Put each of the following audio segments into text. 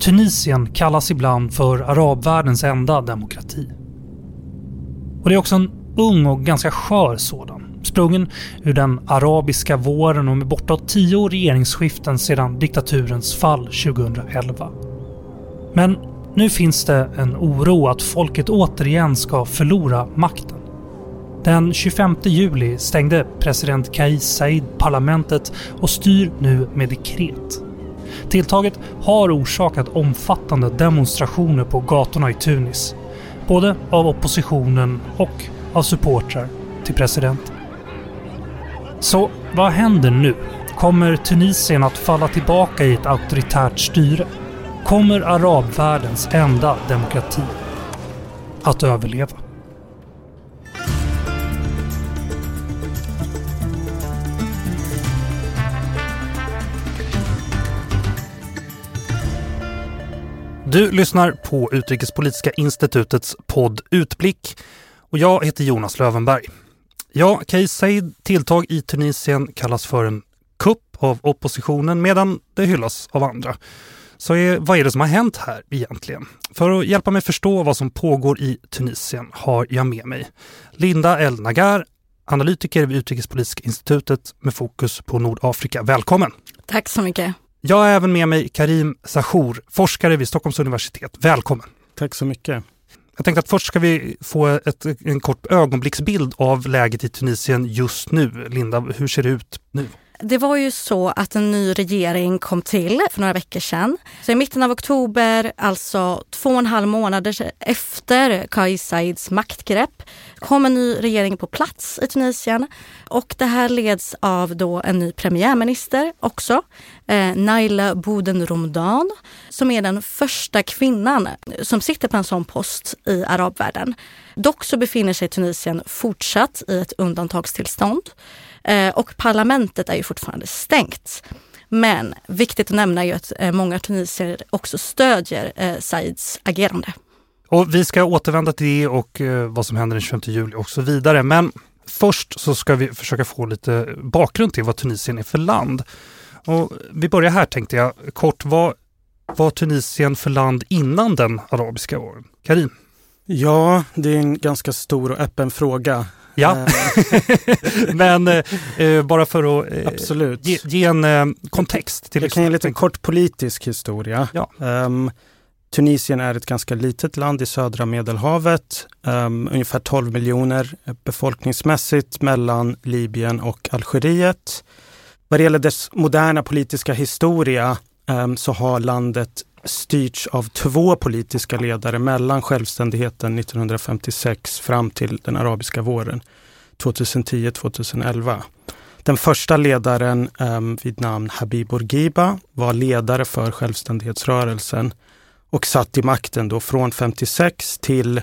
Tunisien kallas ibland för arabvärldens enda demokrati. Och det är också en ung och ganska skör sådan. Sprungen ur den arabiska våren och med bortåt tio regeringsskiften sedan diktaturens fall 2011. Men nu finns det en oro att folket återigen ska förlora makten. Den 25 juli stängde president Kais Saied parlamentet och styr nu med dekret. Tilltaget har orsakat omfattande demonstrationer på gatorna i Tunis. Både av oppositionen och av supportrar till presidenten. Så vad händer nu? Kommer Tunisien att falla tillbaka i ett auktoritärt styre? Kommer arabvärldens enda demokrati att överleva? Du lyssnar på Utrikespolitiska institutets podd Utblick och jag heter Jonas Lövenberg. Ja, Kais Said tilltag i Tunisien kallas för en kupp av oppositionen medan det hyllas av andra. Så är, vad är det som har hänt här egentligen? För att hjälpa mig förstå vad som pågår i Tunisien har jag med mig Linda El Nagar, analytiker vid Utrikespolitiska institutet med fokus på Nordafrika. Välkommen! Tack så mycket! Jag har även med mig Karim Sahour, forskare vid Stockholms universitet. Välkommen! Tack så mycket! Jag tänkte att först ska vi få ett, en kort ögonblicksbild av läget i Tunisien just nu. Linda, hur ser det ut nu? Det var ju så att en ny regering kom till för några veckor sedan. Så i mitten av oktober, alltså två och en halv månader efter Kais Saids maktgrepp, kom en ny regering på plats i Tunisien. Och det här leds av då en ny premiärminister också, eh, Naila Bouden-Romdan, som är den första kvinnan som sitter på en sån post i arabvärlden. Dock så befinner sig Tunisien fortsatt i ett undantagstillstånd. Eh, och parlamentet är ju fortfarande stängt. Men viktigt att nämna är ju att eh, många tunisier också stödjer eh, Saids agerande. Och vi ska återvända till det och eh, vad som händer den 25 juli och så vidare. Men först så ska vi försöka få lite bakgrund till vad Tunisien är för land. Och vi börjar här tänkte jag kort. Vad var Tunisien för land innan den arabiska våren? Karin? Ja, det är en ganska stor och öppen fråga. Ja, eh. men eh, bara för att eh, Absolut. Ge, ge en eh, kontext. Till Jag kan ge en liten kort politisk historia. Ja. Um, Tunisien är ett ganska litet land i södra Medelhavet, um, ungefär 12 miljoner befolkningsmässigt mellan Libyen och Algeriet. Vad det gäller dess moderna politiska historia um, så har landet styrts av två politiska ledare mellan självständigheten 1956 fram till den arabiska våren 2010-2011. Den första ledaren eh, vid namn Habib Bourguiba var ledare för självständighetsrörelsen och satt i makten då från 56 till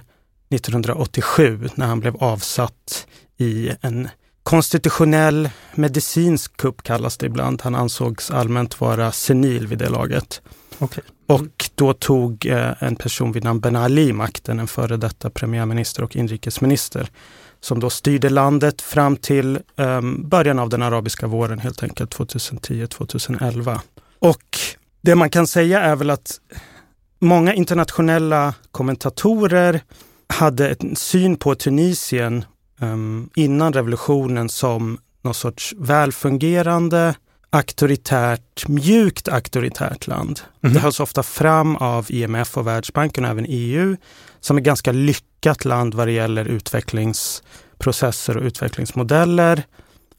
1987 när han blev avsatt i en konstitutionell medicinsk kupp kallas det ibland. Han ansågs allmänt vara senil vid det laget. Okay. Och då tog eh, en person vid namn Ben Ali makten, en före detta premiärminister och inrikesminister, som då styrde landet fram till ehm, början av den arabiska våren, helt enkelt 2010-2011. Och det man kan säga är väl att många internationella kommentatorer hade en syn på Tunisien ehm, innan revolutionen som någon sorts välfungerande, auktoritärt, mjukt auktoritärt land. Mm. Det hölls ofta fram av IMF och Världsbanken och även EU som ett ganska lyckat land vad det gäller utvecklingsprocesser och utvecklingsmodeller.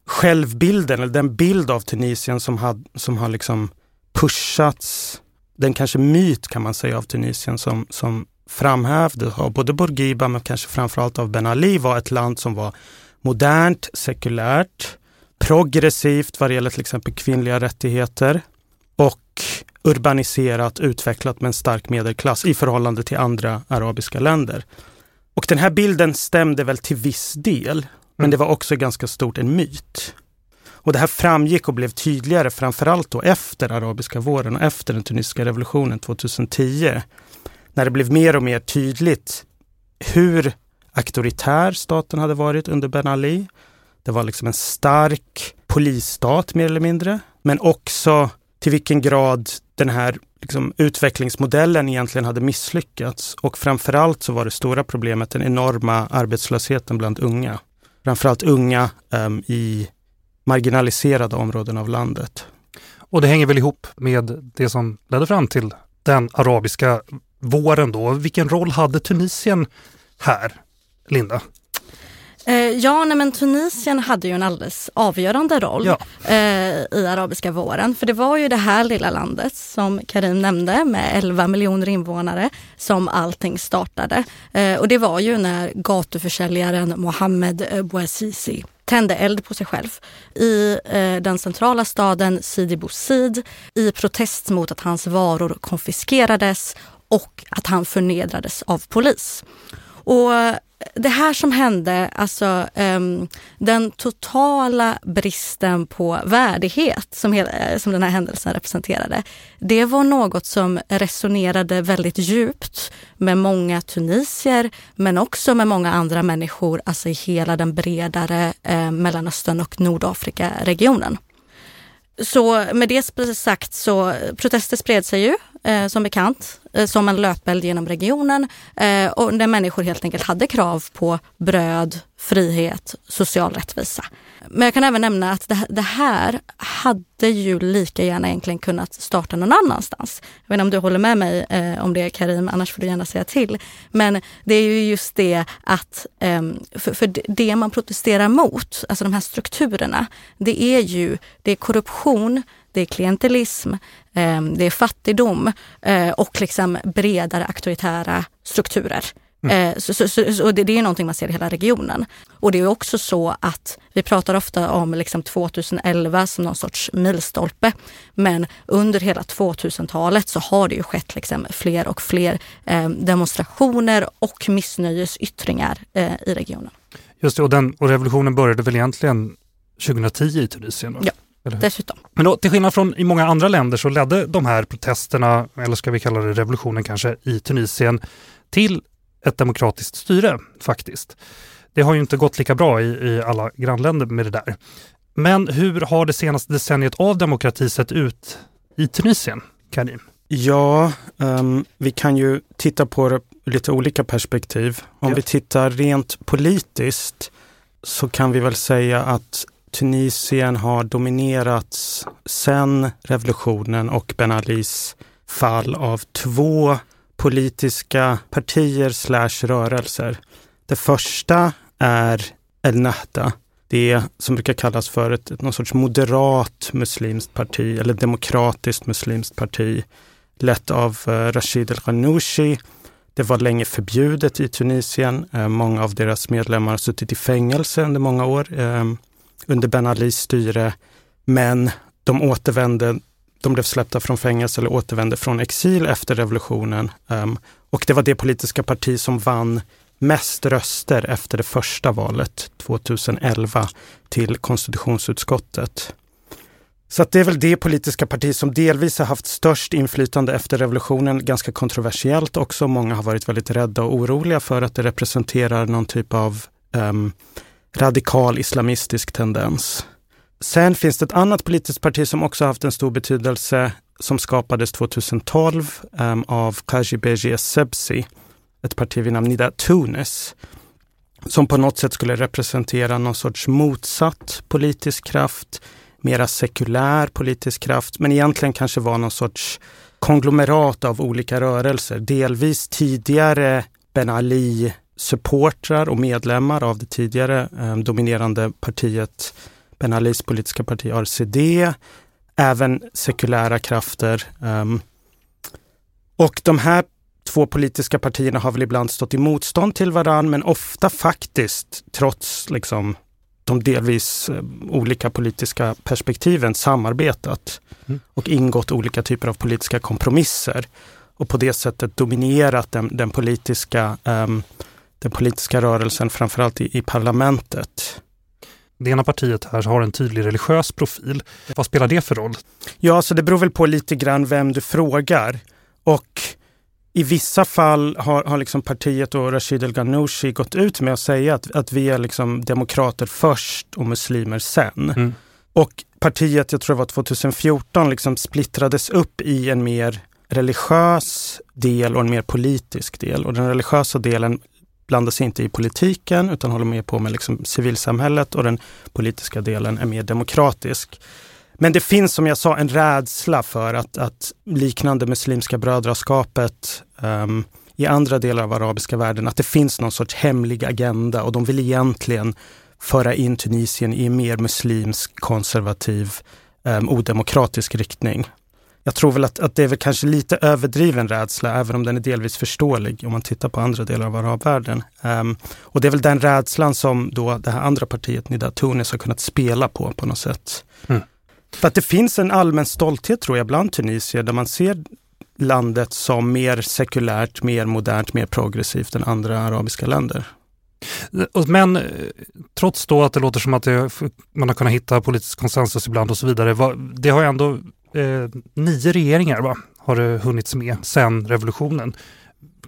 Självbilden, eller den bild av Tunisien som, had, som har liksom pushats, den kanske myt kan man säga av Tunisien som, som framhävdes av både Bourguiba men kanske framförallt av Ben Ali var ett land som var modernt, sekulärt, progressivt vad det gäller till exempel kvinnliga rättigheter och urbaniserat, utvecklat med en stark medelklass i förhållande till andra arabiska länder. Och den här bilden stämde väl till viss del, men mm. det var också ganska stort en myt. Och det här framgick och blev tydligare framförallt då efter arabiska våren och efter den tunisiska revolutionen 2010. När det blev mer och mer tydligt hur auktoritär staten hade varit under Ben Ali det var liksom en stark polisstat mer eller mindre, men också till vilken grad den här liksom, utvecklingsmodellen egentligen hade misslyckats. Och framförallt så var det stora problemet den enorma arbetslösheten bland unga. Framförallt unga um, i marginaliserade områden av landet. Och det hänger väl ihop med det som ledde fram till den arabiska våren då. Vilken roll hade Tunisien här, Linda? Eh, ja, nej, men Tunisien hade ju en alldeles avgörande roll ja. eh, i arabiska våren. För det var ju det här lilla landet som Karim nämnde med 11 miljoner invånare som allting startade. Eh, och det var ju när gatuförsäljaren Mohammed Bouazizi tände eld på sig själv i eh, den centrala staden Sidi Bouzid i protest mot att hans varor konfiskerades och att han förnedrades av polis. Och det här som hände, alltså um, den totala bristen på värdighet som, hela, eh, som den här händelsen representerade, det var något som resonerade väldigt djupt med många tunisier, men också med många andra människor, alltså i hela den bredare eh, Mellanöstern och Nordafrika-regionen. Så med det sagt så protester spred sig ju eh, som bekant Eh, som en löpeld genom regionen eh, och där människor helt enkelt hade krav på bröd, frihet, social rättvisa. Men jag kan även nämna att det, det, här hade ju lika gärna egentligen kunnat starta någon annanstans. Jag vet inte om du håller med mig eh, om det Karim, annars får du gärna säga till. Men det är ju just det att eh, för, för, det man protesterar mot, alltså de här strukturerna, det är ju det är korruption, det är klientelism, eh, det är fattigdom eh, och liksom bredare auktoritära strukturer. Mm. Eh, så, så, så, det, det är någonting man ser i hela regionen. Och det är också så att vi pratar ofta om liksom 2011 som någon sorts milstolpe. Men under hela 2000-talet så har det ju skett liksom fler och fler eh, demonstrationer och missnöjesyttringar eh, i regionen. Just det, och, den, och revolutionen började väl egentligen 2010 i Tunisien? Ja. Dessutom. Men då, till skillnad från i många andra länder så ledde de här protesterna, eller ska vi kalla det revolutionen kanske, i Tunisien till ett demokratiskt styre faktiskt. Det har ju inte gått lika bra i, i alla grannländer med det där. Men hur har det senaste decenniet av demokrati sett ut i Tunisien, Karim? Ja, um, vi kan ju titta på det lite olika perspektiv. Om ja. vi tittar rent politiskt så kan vi väl säga att Tunisien har dominerats sedan revolutionen och Ben Alis fall av två politiska partier slash rörelser. Det första är El Nahda. Det som brukar kallas för ett, någon sorts moderat muslimskt parti eller demokratiskt muslimskt parti lett av eh, Rashid El-Ghanouchi. Det var länge förbjudet i Tunisien. Eh, många av deras medlemmar har suttit i fängelse under många år ehm, under Ben Alis styre. Men de återvände de blev släppta från fängelse eller återvände från exil efter revolutionen. Um, och det var det politiska parti som vann mest röster efter det första valet 2011 till konstitutionsutskottet. Så det är väl det politiska parti som delvis har haft störst inflytande efter revolutionen, ganska kontroversiellt också. Många har varit väldigt rädda och oroliga för att det representerar någon typ av um, radikal islamistisk tendens. Sen finns det ett annat politiskt parti som också haft en stor betydelse som skapades 2012 um, ehm, av Kaji Beji Sebsi, ett parti vid namn Nida Tunis, som på något sätt skulle representera någon sorts motsatt politisk kraft, mera sekulär politisk kraft, men egentligen kanske var någon sorts konglomerat av olika rörelser. Delvis tidigare Ben Ali supportrar och medlemmar av det tidigare eh, dominerande partiet Ben Alis politiska parti RCD, även sekulära krafter. Um, och de här två politiska partierna har väl ibland stått i motstånd till varann, men ofta faktiskt, trots liksom de delvis um, olika politiska perspektiven, samarbetat mm. och ingått olika typer av politiska kompromisser och på det sättet dominerat den, den politiska, um, den politiska rörelsen, framförallt i, i parlamentet. Det ena partiet här har en tydlig religiös profil. Vad spelar det för roll? Ja, så det beror väl på lite grann vem du frågar. Och i vissa fall har, har liksom partiet och Rashid El Ghanouchi gått ut med att säga att, att vi är liksom demokrater först och muslimer sen. Mm. Och partiet, jag tror det var 2014, liksom splittrades upp i en mer religiös del och en mer politisk del. Och den religiösa delen blandar sig inte i politiken utan håller mer på med liksom civilsamhället och den politiska delen är mer demokratisk. Men det finns som jag sa en rädsla för att, att liknande Muslimska brödraskapet um, i andra delar av arabiska världen, att det finns någon sorts hemlig agenda och de vill egentligen föra in Tunisien i en mer muslimsk, konservativ, um, odemokratisk riktning. Jag tror väl att, att det är väl kanske lite överdriven rädsla, även om den är delvis förståelig om man tittar på andra delar av arabvärlden. Um, och det är väl den rädslan som då det här andra partiet, Nida Tunis, har kunnat spela på, på något sätt. Mm. För att det finns en allmän stolthet tror jag bland tunisier där man ser landet som mer sekulärt, mer modernt, mer progressivt än andra arabiska länder. Men eh, trots då att det låter som att det, man har kunnat hitta politisk konsensus ibland och så vidare, det har ändå eh, nio regeringar va, har det hunnits med sedan revolutionen.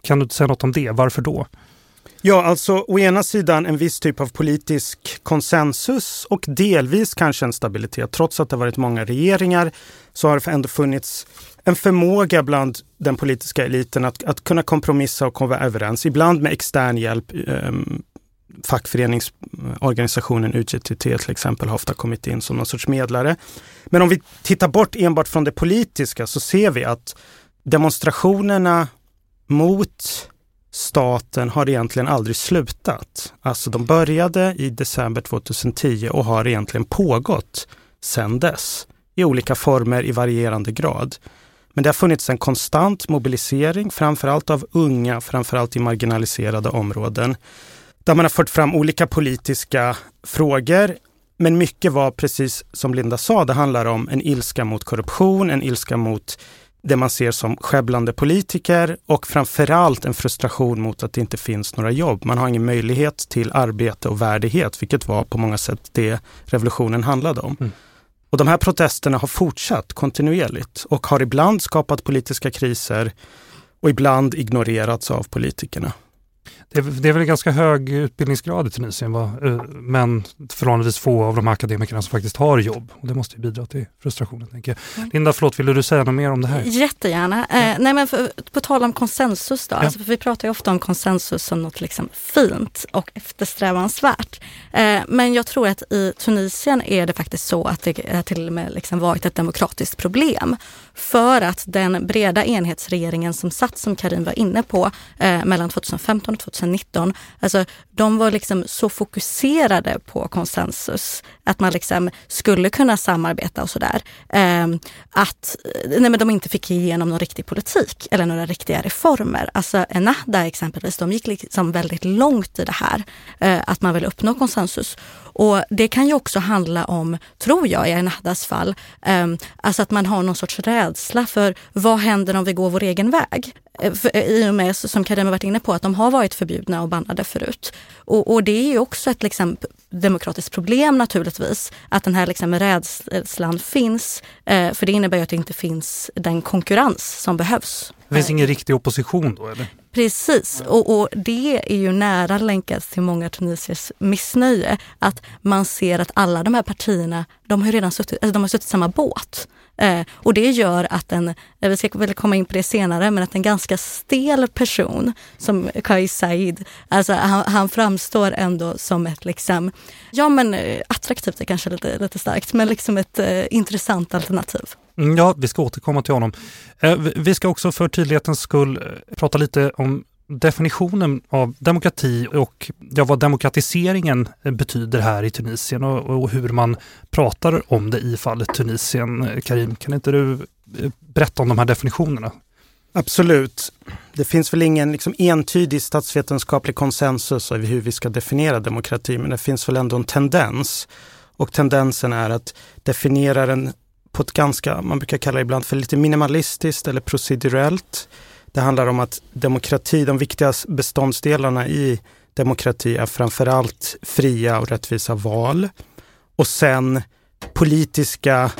Kan du säga något om det? Varför då? Ja, alltså å ena sidan en viss typ av politisk konsensus och delvis kanske en stabilitet. Trots att det varit många regeringar så har det ändå funnits en förmåga bland den politiska eliten att, att kunna kompromissa och komma överens. Ibland med extern hjälp. Um, fackföreningsorganisationen UGTT till exempel har ofta kommit in som någon sorts medlare. Men om vi tittar bort enbart från det politiska så ser vi att demonstrationerna mot staten har egentligen aldrig slutat. Alltså de började i december 2010 och har egentligen pågått sedan dess i olika former i varierande grad. Men det har funnits en konstant mobilisering, framförallt av unga, framförallt i marginaliserade områden, där man har fört fram olika politiska frågor. Men mycket var precis som Linda sa, det handlar om en ilska mot korruption, en ilska mot det man ser som skälblande politiker och framförallt en frustration mot att det inte finns några jobb. Man har ingen möjlighet till arbete och värdighet, vilket var på många sätt det revolutionen handlade om. Mm. Och de här protesterna har fortsatt kontinuerligt och har ibland skapat politiska kriser och ibland ignorerats av politikerna. Det är, det är väl ganska hög utbildningsgrad i Tunisien, va? Eh, men förhållandevis få av de här akademikerna som faktiskt har jobb. Och det måste ju bidra till frustrationen. Tänker jag. Mm. Linda, förlåt, ville du säga något mer om det här? Jättegärna. Ja. Eh, nej, men för, på tal om konsensus då. Ja. Alltså, vi pratar ju ofta om konsensus som något liksom fint och eftersträvansvärt. Eh, men jag tror att i Tunisien är det faktiskt så att det till och med liksom varit ett demokratiskt problem. För att den breda enhetsregeringen som satt, som Karin var inne på, eh, mellan 2015 och 2019, alltså de var liksom så fokuserade på konsensus, att man liksom skulle kunna samarbeta och sådär, ehm, eh, att nej, men de inte fick igenom någon riktig politik eller några riktiga reformer. Alltså Ennahda exempelvis, de gick liksom väldigt långt i det här, eh, att man vill uppnå konsensus. Och det kan ju också handla om, tror jag i Ennahdas fall, eh, alltså att man har någon sorts rädsla för vad händer om vi går vår egen väg? Eh, för, eh, I och med, som Karim har varit inne på, att de har varit förbjudna och bannade förut. Och, och det är ju också ett liksom, demokratiskt problem naturligtvis, att den här liksom, rädslan finns. Eh, för det innebär ju att det inte finns den konkurrens som behövs. Det finns ingen riktig opposition då eller? Precis, och, och, det är ju nära länkat till många tunisiers missnöje. Att man ser att alla de här partierna, de har redan suttit, alltså de har suttit i samma båt. Eh, och det gör att en, vi ska väl komma in på det senare, men att en ganska stel person som Kais Said, alltså han, han, framstår ändå som ett liksom, ja men eh, attraktivt är kanske lite, lite starkt, men liksom ett eh, intressant alternativ. Mm, ja, vi ska återkomma till honom. Eh, vi ska också för tydlighetens skull eh, prata lite om definitionen av demokrati och ja, vad demokratiseringen eh, betyder här i Tunisien och, och, hur man pratar om det i fallet Tunisien. Karim, kan inte du berätta om de här definitionerna? Absolut. Det finns väl ingen liksom, entydig statsvetenskaplig konsensus över hur vi ska definiera demokrati, men det finns väl ändå en tendens. Och tendensen är att definiera den på ett ganska, man brukar kalla det ibland för lite minimalistiskt eller procedurellt. Det handlar om att demokrati, de viktigaste beståndsdelarna i demokrati är framförallt fria och rättvisa val. Och sen politiska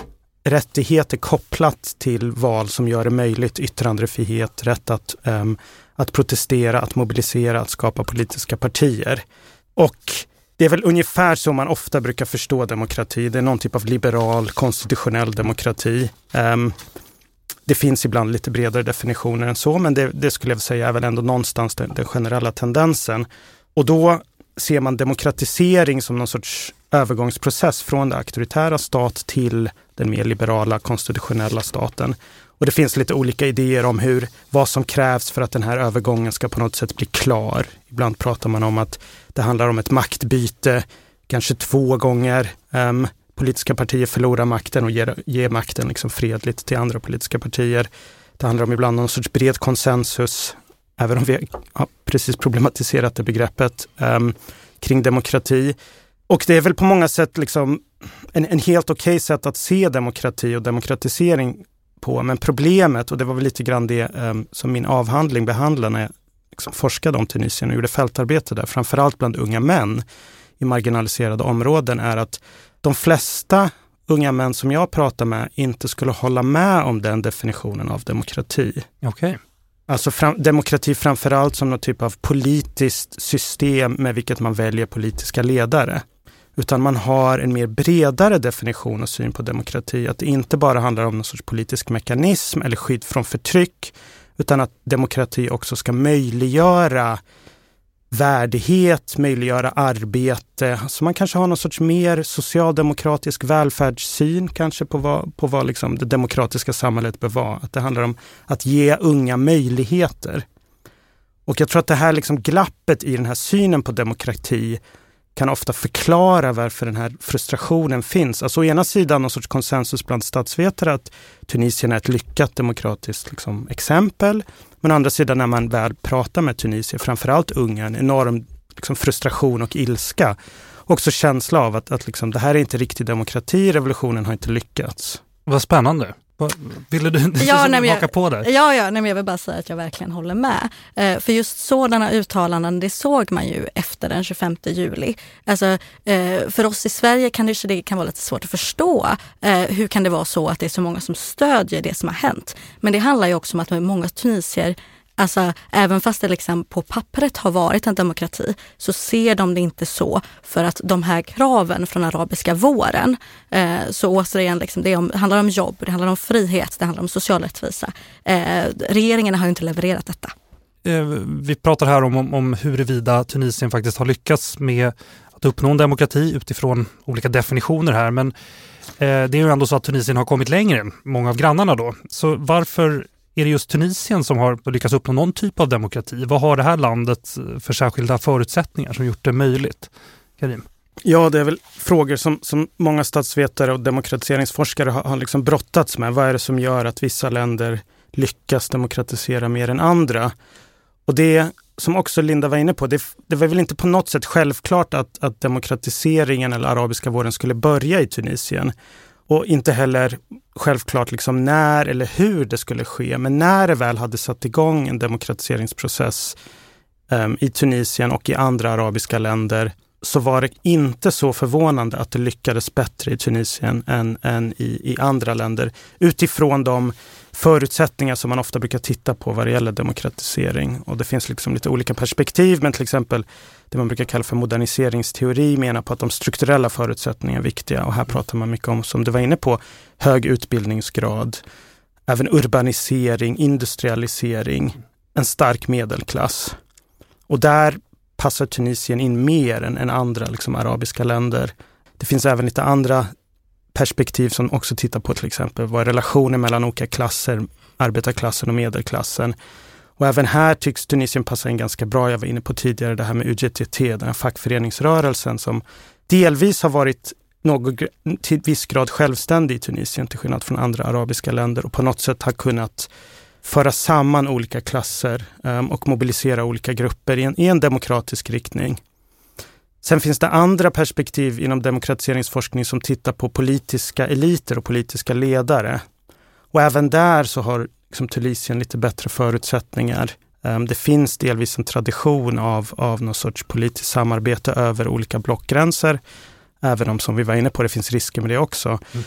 rättigheter kopplat till val som gör det möjligt, yttrandefrihet, rätt att, um, att protestera, att mobilisera, att skapa politiska partier. Och det är väl ungefär så man ofta brukar förstå demokrati. Det är någon typ av liberal konstitutionell demokrati. Um, det finns ibland lite bredare definitioner än så, men det, det skulle jag säga är väl ändå någonstans den, den, generella tendensen. Och då ser man demokratisering som någon sorts övergångsprocess från den auktoritära stat till den mer liberala konstitutionella staten. Och det finns lite olika idéer om hur, vad som krävs för att den här övergången ska på något sätt bli klar. Ibland pratar man om att det handlar om ett maktbyte, kanske två gånger. Um, politiska partier förlorar makten och ger, ger makten liksom fredligt till andra politiska partier. Det handlar om ibland någon sorts bred konsensus, även om vi har precis problematiserat det begreppet, um, kring demokrati. Och det är väl på många sätt liksom en, en helt okej okay sätt att se demokrati och demokratisering på. Men problemet, och det var väl lite grann det um, som min avhandling behandlade när jag liksom forskade om Tunisien och gjorde fältarbete där, framförallt bland unga män i marginaliserade områden, är att de flesta unga män som jag pratar med inte skulle hålla med om den definitionen av demokrati. Okay. Alltså fram, demokrati framförallt som någon typ av politiskt system med vilket man väljer politiska ledare. Utan man har en mer bredare definition och syn på demokrati. Att det inte bara handlar om någon sorts politisk mekanism eller skydd från förtryck, utan att demokrati också ska möjliggöra värdighet, möjliggöra arbete. Så man kanske har någon sorts mer socialdemokratisk välfärdssyn kanske på vad, på vad liksom det demokratiska samhället bör vara. Att det handlar om att ge unga möjligheter. Och jag tror att det här liksom glappet i den här synen på demokrati kan ofta förklara varför den här frustrationen finns. Alltså å ena sidan någon sorts konsensus bland statsvetare att Tunisien är ett lyckat demokratiskt liksom, exempel. Men å andra sidan när man väl pratar med Tunisien, framförallt unga, en enorm liksom, frustration och ilska. Också känsla av att, att liksom, det här är inte riktig demokrati, revolutionen har inte lyckats. Vad spännande. Ville du ja, nej, haka på där? Ja, ja nej, jag vill bara säga att jag verkligen håller med. Eh, för just sådana uttalanden, det såg man ju efter den 25 juli. Alltså, eh, för oss i Sverige kan det, det kan vara lite svårt att förstå. Eh, hur kan det vara så att det är så många som stödjer det som har hänt? Men det handlar ju också om att många tunisier Alltså, även fast det liksom på pappret har varit en demokrati så ser de det inte så för att de här kraven från arabiska våren, eh, så återigen, liksom, det om, handlar om jobb, det handlar om frihet, det handlar om social rättvisa. Eh, regeringen har inte levererat detta. Eh, vi pratar här om, om, om huruvida Tunisien faktiskt har lyckats med att uppnå en demokrati utifrån olika definitioner här. Men eh, det är ju ändå så att Tunisien har kommit längre än många av grannarna då. Så varför är det just Tunisien som har lyckats uppnå någon typ av demokrati? Vad har det här landet eh, för särskilda förutsättningar som gjort det möjligt? Karim? Ja, det är väl frågor som, som många statsvetare och demokratiseringsforskare har, har liksom brottats med. Vad är det som gör att vissa länder lyckas demokratisera mer än andra? Och det som också Linda var inne på, det, det var väl inte på något sätt självklart att, att demokratiseringen eller arabiska våren skulle börja i Tunisien. Och inte heller självklart liksom när eller hur det skulle ske. Men när det väl hade satt igång en demokratiseringsprocess um, i Tunisien och i andra arabiska länder så var det inte så förvånande att det lyckades bättre i Tunisien än, än i, i andra länder utifrån de förutsättningar som man ofta brukar titta på vad det gäller demokratisering. Och det finns liksom lite olika perspektiv, men till exempel det man brukar kalla för moderniseringsteori menar på att de strukturella förutsättningarna är viktiga. Och här pratar man mycket om, som du var inne på, hög utbildningsgrad, även urbanisering, industrialisering, en stark medelklass. Och där passar Tunisien in mer än, än andra liksom, arabiska länder. Det finns även lite andra perspektiv som också tittar på till exempel vad relationen mellan olika klasser, arbetarklassen och medelklassen. Och även här tycks Tunisien passa in ganska bra. Jag var inne på tidigare det här med UGTT, den här fackföreningsrörelsen som delvis har varit något, till viss grad självständig i Tunisien till skillnad från andra arabiska länder och på något sätt har kunnat föra samman olika klasser um, och mobilisera olika grupper i en, i en demokratisk riktning. Sen finns det andra perspektiv inom demokratiseringsforskning som tittar på politiska eliter och politiska ledare. Och även där så har liksom Tunisien lite bättre förutsättningar. Ehm, det finns delvis en tradition av, av någon sorts politiskt samarbete över olika blockgränser. Även om, som vi var inne på, det finns risker med det också. Mm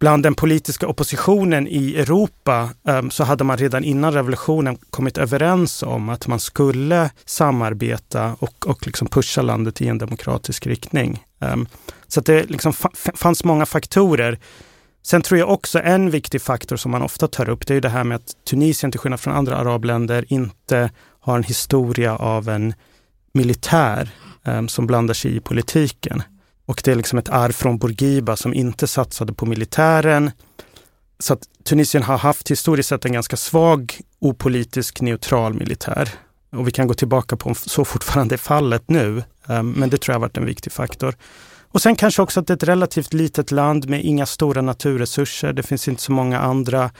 bland den politiska oppositionen i Europa ehm, så hade man redan innan revolutionen kommit överens om att man skulle samarbeta och, och liksom pusha landet i en demokratisk riktning. Ehm, så det liksom fanns många faktorer. Sen tror jag också en viktig faktor som man ofta tar upp, det är det här med att Tunisien till skillnad från andra arabländer inte har en historia av en militär ehm, som blandar sig i politiken. Och det är liksom ett arv från Bourguiba som inte satsade på militären. Så att Tunisien har haft historiskt sett en ganska svag, opolitisk, neutral militär. Och vi kan gå tillbaka på om så fortfarande är fallet nu. Ehm, men det tror jag har varit en viktig faktor. Och sen kanske också att det är ett relativt litet land med inga stora naturresurser. Det finns inte så många andra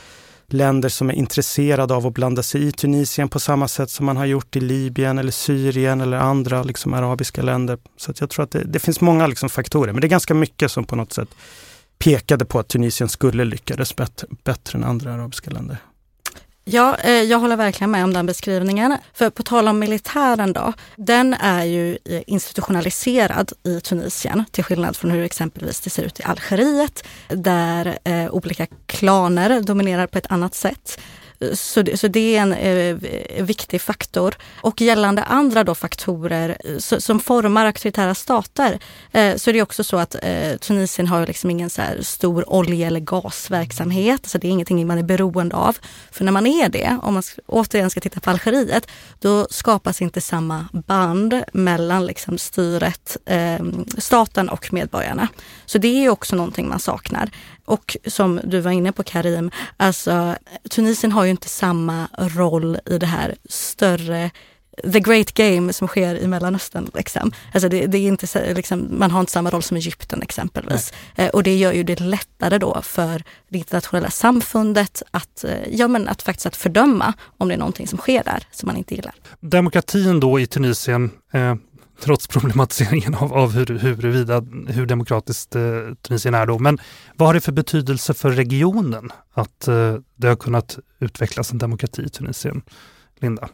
länder som är intresserade av att blanda sig i Tunisien på samma sätt som man har gjort i Libyen eller Syrien eller andra liksom, arabiska länder. Så jag tror att det, det finns många liksom, faktorer, men det är ganska mycket som på något sätt pekade på att Tunisien skulle lyckades bättre, bättre än andra arabiska länder. Ja, eh, jag håller verkligen med om den beskrivningen. För på tal om militären då, den är ju eh, institutionaliserad i Tunisien till skillnad från hur exempelvis det ser ut i Algeriet där eh, olika klaner dominerar på ett annat sätt. Så det, så det är en eh, viktig faktor. Och gällande andra då faktorer eh, så, som formar auktoritära stater eh, så är det också så att eh, Tunisien har liksom ingen så stor olje eller gasverksamhet. Så det är ingenting man är beroende av. För när man är det, om man återigen ska titta på Algeriet, då skapas inte samma band mellan liksom styret, eh, staten och medborgarna. Så det är också någonting man saknar. Och som du var inne på Karim, alltså Tunisien har ju inte samma roll i det här större the great game som sker i Mellanöstern. Liksom. Alltså det, det är inte, liksom, man har inte samma roll som Egypten exempelvis. Eh, och det gör ju det lättare då för det internationella samfundet att, eh, ja, men att faktiskt att fördöma om det är någonting som sker där som man inte gillar. Demokratin då i Tunisien, eh, trots problematiseringen av, av hur, huruvida, hur demokratiskt eh, Tunisien är då. Men vad har det för betydelse för regionen att eh, det har kunnat utvecklas en demokrati i Tunisien? Linda?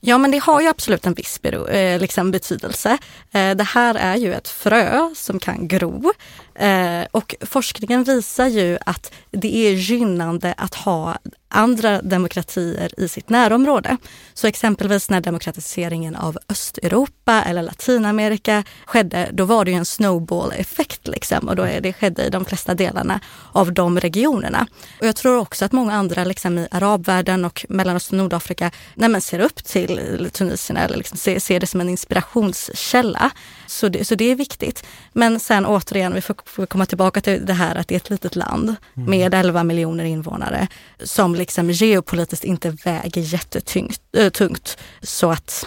Ja men det har ju absolut en viss eh, liksom betydelse. Eh, det här är ju ett frö som kan gro eh, och forskningen visar ju att det är gynnande att ha andra demokratier i sitt närområde. Så exempelvis när demokratiseringen av Östeuropa eller Latinamerika skedde, då var det en snowball-effekt liksom och då är det skedde i de flesta delarna av de regionerna. Och jag tror också att många andra liksom i arabvärlden och Mellanöstern och Nordafrika nej ser upp till Tunisien eller liksom ser, ser det som en inspirationskälla. Så det, så det är viktigt. Men sen återigen, vi får, får komma tillbaka till det här att det är ett litet land mm. med 11 miljoner invånare som liksom geopolitiskt inte väger jättetungt. Äh, så att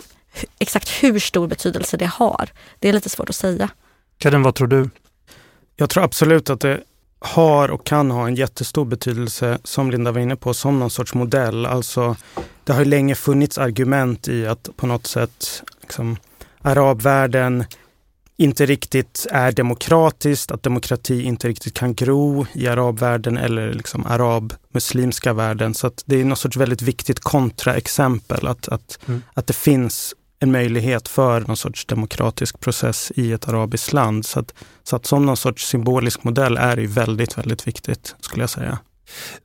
exakt hur stor betydelse det har, det är lite svårt att säga. Karin, vad tror du? Jag tror absolut att det har och kan ha en jättestor betydelse, som Linda var inne på, som någon sorts modell. Alltså, det har länge funnits argument i att på något sätt liksom, arabvärlden inte riktigt är demokratiskt, att demokrati inte riktigt kan gro i arabvärlden eller liksom arab-muslimska världen. Så att det är något sorts väldigt viktigt kontraexempel att, att, mm. att det finns en möjlighet för någon sorts demokratisk process i ett arabiskt land. Så att, så att som någon sorts symbolisk modell är det väldigt, väldigt viktigt skulle jag säga.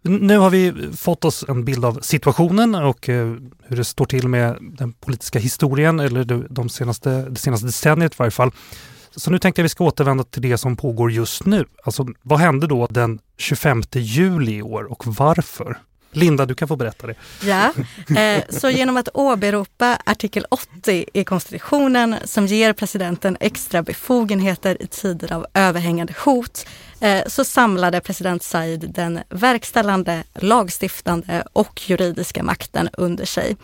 Nu har vi fått oss en bild av situationen och eh, hur det står till med den politiska historien, eller de senaste, det senaste decenniet i varje fall. Så nu tänkte jag vi ska återvända till det som pågår just nu. Alltså vad hände då den 25 juli i år och varför? Linda, du kan få berätta det. Ja, eh, så genom att åberopa artikel 80 i konstitutionen som ger presidenten extra befogenheter i tider av överhängande hot Eh, så samlade president Said den verkställande, lagstiftande och juridiska makten under sig.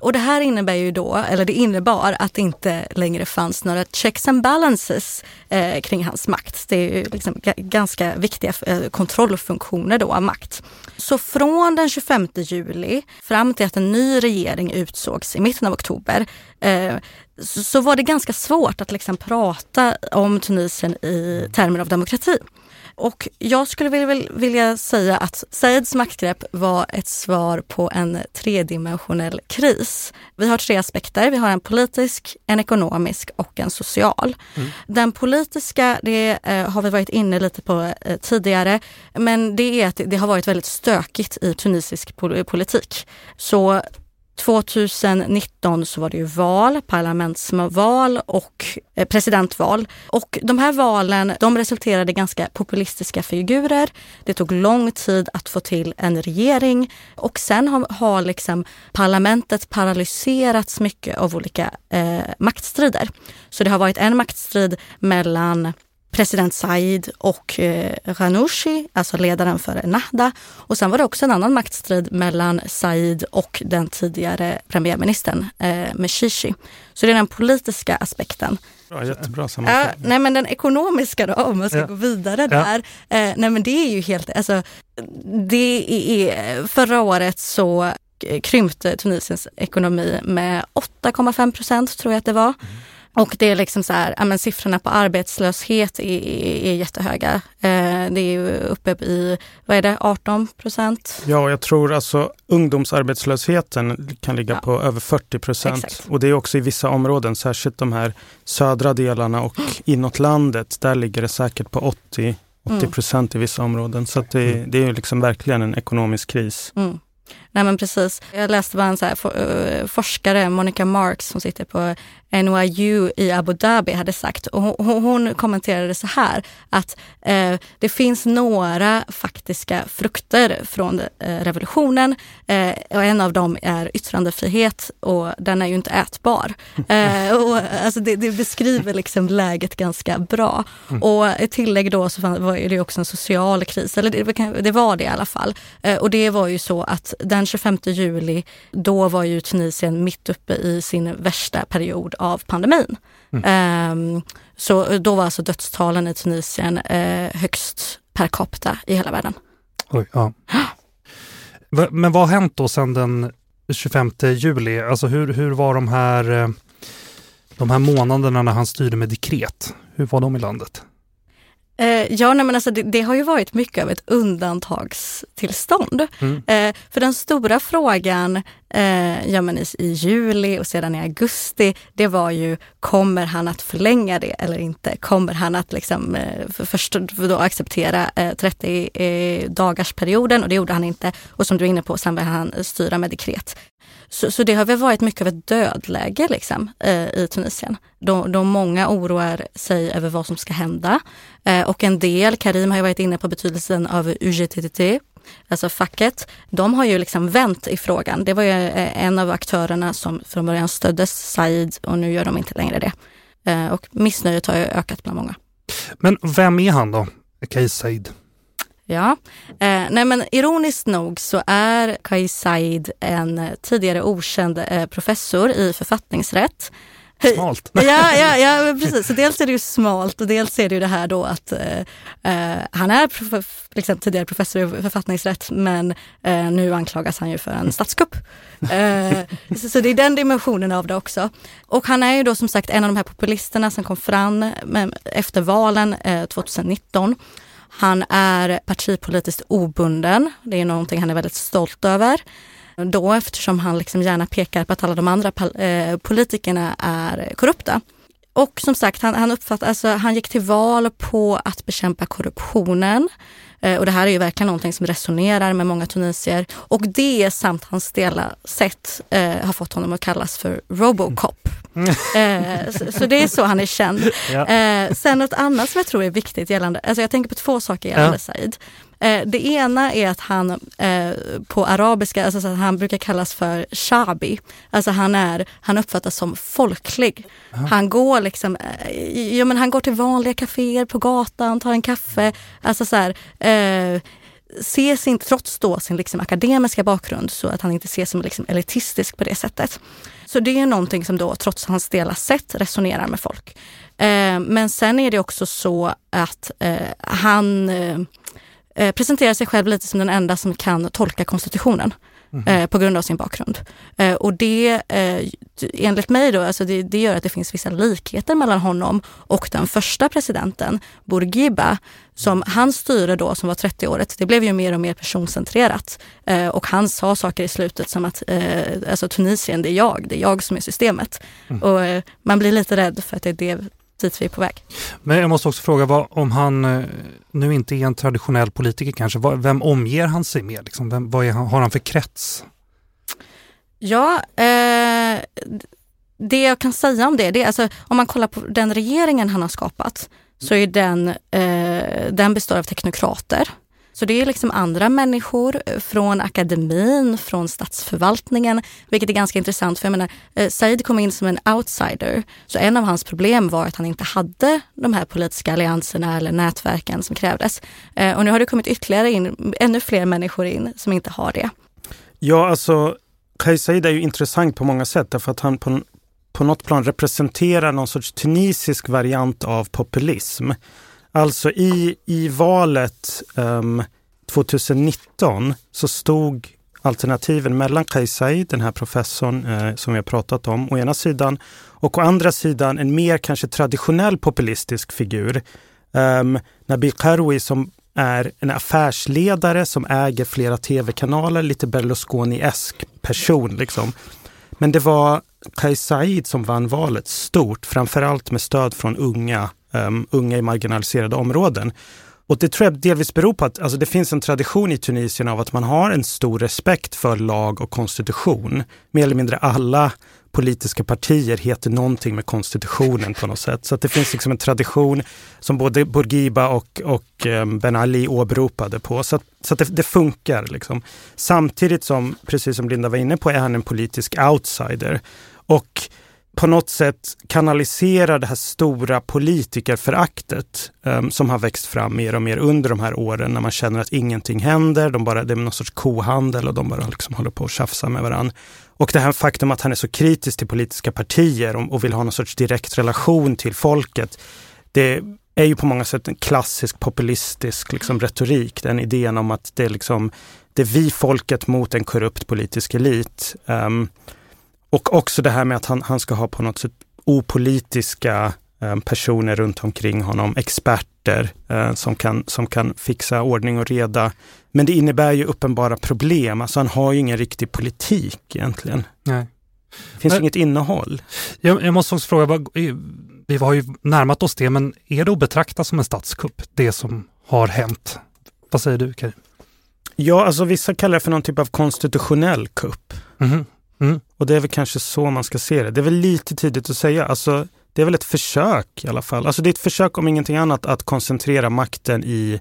Och det här innebär ju då, eller det innebar att det inte längre fanns några checks and balances eh, kring hans makt. Det är ju liksom ganska viktiga eh, kontrollfunktioner då av makt. Så från den 25 juli fram till att en ny regering utsågs i mitten av oktober eh, så var det ganska svårt att liksom prata om Tunisien i termer av demokrati. Och jag skulle vilja, vilja säga att Saids maktgrepp var ett svar på en tredimensionell kris. Vi har tre aspekter. Vi har en politisk, en ekonomisk och en social. Mm. Den politiska, det eh, har vi varit inne lite på eh, tidigare, men det är att det har varit väldigt stökigt i tunisisk politik. Så 2019 så var det ju val, parlamentsval och eh, presidentval. Och de här valen de resulterade i ganska populistiska figurer. Det tog lång tid att få till en regering och sen har, har liksom parlamentet paralyserats mycket av olika eh, maktstrider. Så det har varit en maktstrid mellan president Said och eh, Ghanouchi, alltså ledaren för Nahda. Och sen var det också en annan maktstrid mellan Said och den tidigare premiärministern eh, Meshishi. Så det är den politiska aspekten. Bra, jättebra sammanfattning. Ja, nej men den ekonomiska då, om man ska ja. gå vidare där. Ja. Eh, nej men det är ju helt, alltså det är, förra året så krympte Tunisiens ekonomi med 8,5 procent tror jag att det var. Mm. Och det är liksom så här, ja, men siffrorna på arbetslöshet är, är, är jättehöga. Eh, det är ju uppe i, vad är det, 18 procent? Ja, jag tror alltså ungdomsarbetslösheten kan ligga ja. på över 40 procent. Och det är också i vissa områden, särskilt de här södra delarna och mm. inåt landet, där ligger det säkert på 80 80 procent mm. i vissa områden. Så det, mm. det är liksom verkligen en ekonomisk kris. Mm. Nej men precis. Jag läste bara en så här, eh, forskare, Monica Marks, som sitter på NYU i Abu Dhabi hade sagt. Och hon, hon kommenterade så här att eh, det finns några faktiska frukter från eh, revolutionen eh, och en av dem är yttrandefrihet och den är ju inte ätbar. Eh, och, alltså det, det, beskriver liksom läget ganska bra. Mm. Och ett tillägg då så var det också en social kris, eller det, det var det i alla fall. Eh, och det var ju så att den 25 juli, då var ju Tunisien mitt uppe i sin värsta period av pandemin. Mm. Um, så då var alltså dödstalen i Tunisien uh, högst per capita i hela världen. Oj, ja. Men vad har hänt då sedan den 25 juli? Alltså hur, hur var de här, eh, de här månaderna när han styrde med dekret? Hur var de i landet? Eh, ja, nej, men alltså det, det, har ju varit mycket av ett undantagstillstånd. Mm. Eh, för den stora frågan eh, ja, men i, i, juli och sedan i augusti, det var ju kommer han att förlänga det eller inte? Kommer han att liksom, eh, för, först då acceptera eh, 30 eh, dagars perioden och det gjorde han inte. Och som du är inne på, sen vill han styra med dekret. Så, så det har väl varit mycket av ett dödläge liksom, eh, i Tunisien. De, de många oroar sig över vad som ska hända. Eh, och en del, Karim har ju varit inne på betydelsen av UGTTT, alltså facket. De har ju liksom vänt i frågan. Det var ju eh, en av aktörerna som från början stödde Said och nu gör de inte längre det. Eh, och missnöjet har ju ökat bland många. Men vem är han då, Kais Said? Ja, eh, nej men ironiskt nog så är Kais Said en tidigare okänd eh, professor i författningsrätt. Smalt. ja, ja, ja, precis. Så dels är det ju smalt och dels är det ju det här då att eh, eh han är prof liksom, tidigare professor i författningsrätt men eh, nu anklagas han ju för en statskupp. Eh, så, så, det är den dimensionen av det också. Och han är ju då som sagt en av de här populisterna som kom fram med, efter valen 2019 han är partipolitiskt obunden. Det är någonting han är väldigt stolt över. Då eftersom han liksom gärna pekar på att alla de andra eh, politikerna är korrupta. Och som sagt, han, han, uppfatt, alltså, han gick till val på att bekämpa korruptionen. Eh, och det här är ju verkligen någonting som resonerar med många tunisier. Och det samt hans stela sätt eh, har fått honom att kallas för Robocop. Mm. Eh, så, så, det är så han är känd. Ja. Eh, sen något annat som jag tror är viktigt gällande, alltså jag tänker på två saker gällande ja. Said. Eh, det ena är att han eh, på arabiska, alltså så han brukar kallas för shabi. Alltså han, är, han uppfattas som folklig. Aha. Han går liksom, ja, men han går till vanliga kaféer på gatan, tar en kaffe. Alltså så här, ses inte, trots då sin liksom akademiska bakgrund, så att han inte ses som liksom elitistisk på det sättet. Så det är någonting som då, trots hans stela sätt, resonerar med folk. Eh, men sen är det också så att eh, han eh, eh presenterar sig själv lite som den enda som kan tolka konstitutionen. Mm. Eh, på grund av sin bakgrund. Eh, och det, eh, enligt mig då, alltså det, det, gör att det finns vissa likheter mellan honom och den första presidenten, Bourguiba, som han styre då, som var 30-året, det blev ju mer och mer personcentrerat. Eh, och han sa saker i slutet som att eh, alltså Tunisien, det är jag, det är jag som är systemet. Mm. Och eh, man blir lite rädd för att det är det dit vi är på väg. Men jag måste också fråga vad, om han eh, nu inte är en traditionell politiker kanske, vad, vem omger han sig med? Liksom? Vem, vad han, har han för krets? Ja, eh, det jag kan säga om det, det är alltså om man kollar på den regeringen han har skapat så är den, eh, den består av teknokrater så det är liksom andra människor eh, från akademin, från statsförvaltningen, vilket är ganska intressant. För jag menar, eh, Said kom in som en outsider. Så en av hans problem var att han inte hade de här politiska allianserna eller nätverken som krävdes. Eh, och nu har det kommit ytterligare in, ännu fler människor in som inte har det. Ja, alltså Kais Said är ju intressant på många sätt därför att han på, på något plan representerar någon sorts tunisisk variant av populism. Alltså i, i valet ehm, um, 2019 så stod alternativen mellan Kais Said, den här professorn eh, som vi har pratat om, å ena sidan och å andra sidan en mer kanske traditionell populistisk figur. Um, Nabil Karoui som är en affärsledare som äger flera tv-kanaler, lite Berlusconi-esk person. Liksom. Men det var Kais Said som vann valet stort, framförallt med stöd från unga um, unga i marginaliserade områden. Och det tror jag delvis beror på att alltså det finns en tradition i Tunisien av att man har en stor respekt för lag och konstitution. Mer eller mindre alla politiska partier heter någonting med konstitutionen på något sätt. Så att det finns liksom en tradition som både Bourguiba och, och ehm, Ben Ali åberopade på. Så att, så att det, det, funkar. Liksom. Samtidigt som, precis som Linda var inne på, är han en politisk outsider. Och på något sätt kanaliserar det här stora politikerföraktet um, som har växt fram mer och mer under de här åren när man känner att ingenting händer. De bara, det är någon sorts kohandel och de bara liksom håller på att tjafsa med varandra. Och det här faktum att han är så kritisk till politiska partier och, och vill ha någon sorts direkt relation till folket. Det är ju på många sätt en klassisk populistisk liksom, retorik. Den idén om att det är, liksom, det är vi folket mot en korrupt politisk elit. Um, och också det här med att han, han ska ha på något sätt opolitiska eh, personer runt omkring honom, experter eh, som, kan, som kan fixa ordning och reda. Men det innebär ju uppenbara problem. Alltså han har ju ingen riktig politik egentligen. Nej. Det finns men, inget innehåll. Jag, jag måste också fråga, vi har ju närmat oss det, men är det att betrakta som en statskupp, det som har hänt? Vad säger du Karin? Ja, alltså vissa kallar det för någon typ av konstitutionell kupp. Mm. Mm. Och det är väl kanske så man ska se det. Det är väl lite tidigt att säga. Alltså, det är väl ett försök i alla fall. Alltså det är ett försök om ingenting annat att koncentrera makten i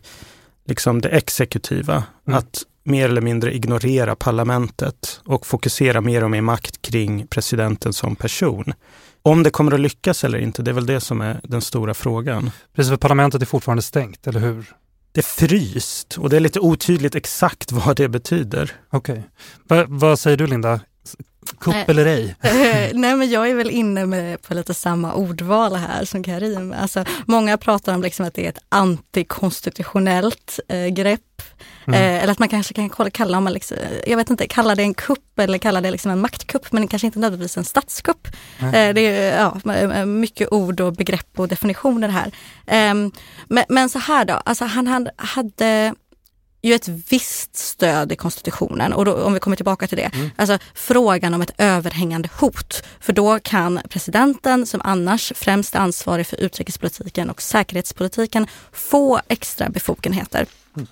liksom det exekutiva. Mm. Att mer eller mindre ignorera parlamentet och fokusera mer och mer makt kring presidenten som person. Om det kommer att lyckas eller inte, det är väl det som är den stora frågan. Precis, för parlamentet är fortfarande stängt, eller hur? Det är fryst och det är lite otydligt exakt vad det betyder. Okej. Okay. vad säger du Linda? Kupp Nej. eller ej? Nej men jag är väl inne med på lite samma ordval här som Karim. Alltså, många pratar om liksom att det är ett antikonstitutionellt eh, grepp. Mm. Eh, eller att man kanske kan kalla, man liksom, jag vet inte, kalla det en kupp eller kalla det liksom en maktkupp men kanske inte nödvändigtvis en statskupp. Mm. Eh, det är ja, mycket ord och begrepp och definitioner här. Ehm, men, men, så här då, alltså han hade ju ett visst stöd i konstitutionen och då, om vi kommer tillbaka till det, mm. alltså frågan om ett överhängande hot. För då kan presidenten som annars främst är ansvarig för utrikespolitiken och säkerhetspolitiken få extra befogenheter. Mm.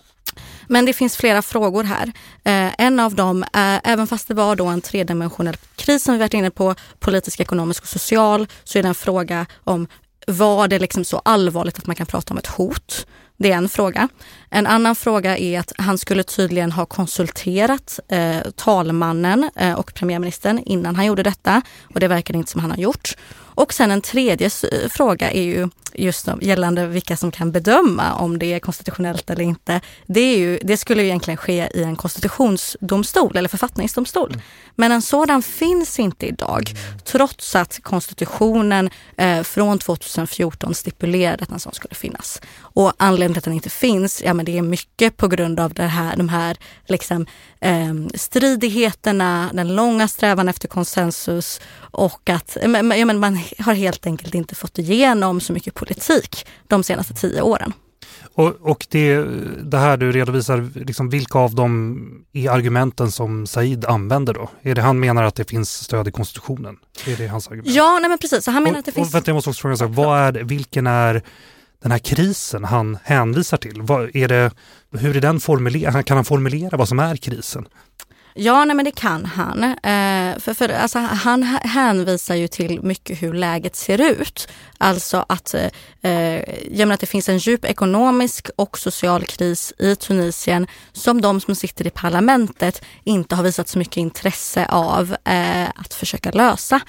Men det finns flera frågor här. Eh, en av dem, är, även fast det var då en tredimensionell kris som vi varit inne på, politisk, ekonomisk och social, så är det en fråga om var det liksom så allvarligt att man kan prata om ett hot? Det är en fråga. En annan fråga är att han skulle tydligen ha konsulterat eh, talmannen eh, och premiärministern innan han gjorde detta och det verkar inte som han har gjort. Och sen en tredje fråga är ju just gällande vilka som kan bedöma om det är konstitutionellt eller inte. Det, är ju, det skulle ju egentligen ske i en konstitutionsdomstol eller författningsdomstol. Mm. Men en sådan finns inte idag trots att konstitutionen eh, från 2014 stipulerade att en sån skulle finnas. Och anledningen till att den inte finns, ja men det är mycket på grund av det här, de här liksom, eh, stridigheterna, den långa strävan efter konsensus och att ja, men man har helt enkelt inte fått igenom så mycket politik de senaste tio åren. Och, och det, det här du redovisar, liksom, vilka av dem är argumenten som Said använder då? Är det han menar att det finns stöd i konstitutionen? Är det hans argument? Ja, nej men precis. Så han menar och, att det finns... Vänta, jag måste också fråga, så, vad är vilken är den här krisen han hänvisar till? Vad, är det, hur är den formulerad? Kan han formulera vad som är krisen? Ja, nej, men det kan han. Eh, för, för, alltså, han hänvisar ju till mycket hur läget ser ut. Alltså att, eh, eh jag att det finns en djup ekonomisk och social kris i Tunisien som de som sitter i parlamentet inte har visat så mycket intresse av eh, att försöka lösa.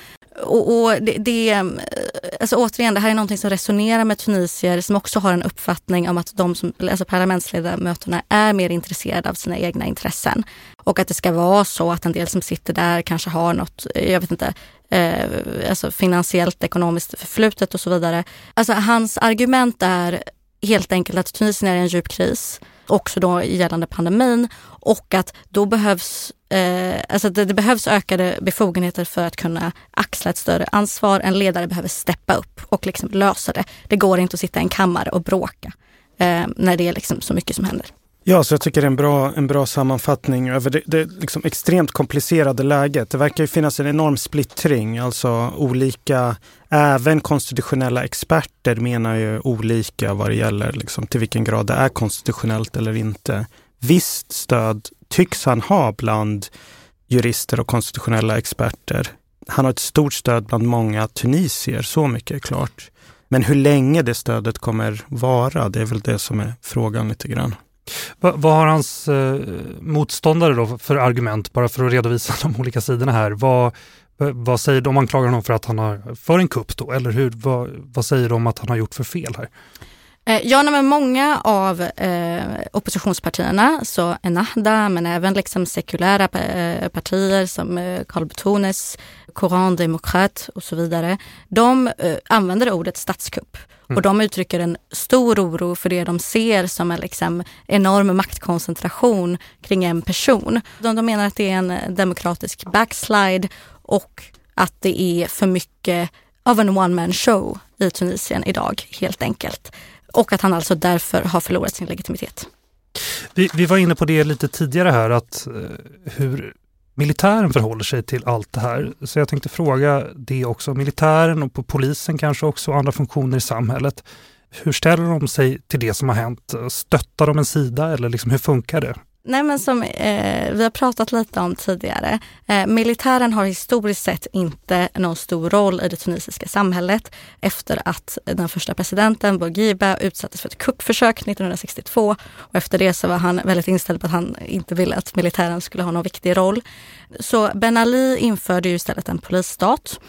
Och, och det, det, eh, alltså återigen, det här är någonting som resonerar med tunisier som också har en uppfattning om att de som, alltså parlamentsledamöterna är mer intresserade av sina egna intressen. Och att det ska vara så att en del som sitter där kanske har något, eh, jag vet inte, eh, alltså finansiellt, ekonomiskt förflutet och så vidare. Alltså hans argument är helt enkelt att Tunisien är i en djup kris, också då gällande pandemin och att då behövs eh, alltså det, det, behövs ökade befogenheter för att kunna axla ett större ansvar. En ledare behöver steppa upp och liksom lösa det. Det går inte att sitta i en kammare och bråka eh, när det är liksom så mycket som händer. Ja, så jag tycker det är en bra, en bra sammanfattning över det, det liksom extremt komplicerade läget. Det verkar ju finnas en enorm splittring, alltså olika, även konstitutionella experter menar ju olika vad det gäller liksom, till vilken grad det är konstitutionellt eller inte. Visst stöd tycks han ha bland jurister och konstitutionella experter. Han har ett stort stöd bland många tunisier, så mycket är klart. Men hur länge det stödet kommer vara, det är väl det som är frågan lite grann. Va, vad har hans eh, motståndare då för argument, bara för att redovisa de olika sidorna här? Vad, eh, vad säger de? Anklagar honom för att han har för en kupp då? Eller hur, vad, vad säger de att han har gjort för fel här? Eh, ja, men många av eh, oppositionspartierna, så Ennahda, men även liksom sekulära eh, partier som eh, Karl Betones, Coran Demokrat och så vidare, de eh, använder ordet statskupp. Mm. Och de uttrycker en stor oro för det de ser som en liksom enorm maktkoncentration kring en person. De, de menar att det är en demokratisk backslide och att det är för mycket av en one man show i Tunisien idag helt enkelt och att han alltså därför har förlorat sin legitimitet. Vi, vi var inne på det lite tidigare här, att eh, hur militären förhåller sig till allt det här. Så jag tänkte fråga det också, militären och på polisen kanske också och andra funktioner i samhället. Hur ställer de sig till det som har hänt? Stöttar de en sida eller liksom, hur funkar det? Nej men som eh, vi har pratat lite om tidigare, eh, militären har historiskt sett inte någon stor roll i det tunisiska samhället efter att den första presidenten Bourguiba utsattes för ett kuppförsök 1962 och efter det så var han väldigt inställd på att han inte ville att militären skulle ha någon viktig roll. Så Ben Ali införde ju istället en polisstat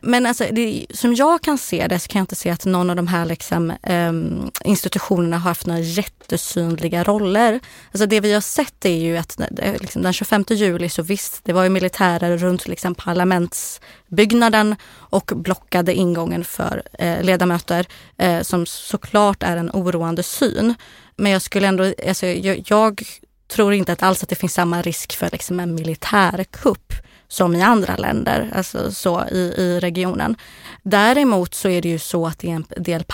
men alltså, det, som jag kan se det så kan jag inte se att någon av de här liksom, um, institutionerna har haft några jättesynliga roller. Alltså det vi har sett är ju att eh, liksom, den 25 juli så visst, det var ju militärer runt liksom, parlamentsbyggnaden och blockade ingången för eh, ledamöter eh, som såklart är en oroande syn. Men jag skulle ändå, alltså, jag, jag tror inte att alls att det finns samma risk för liksom, en militärkupp som i andra länder, alltså så i, i regionen. Däremot så är det ju så att det är en del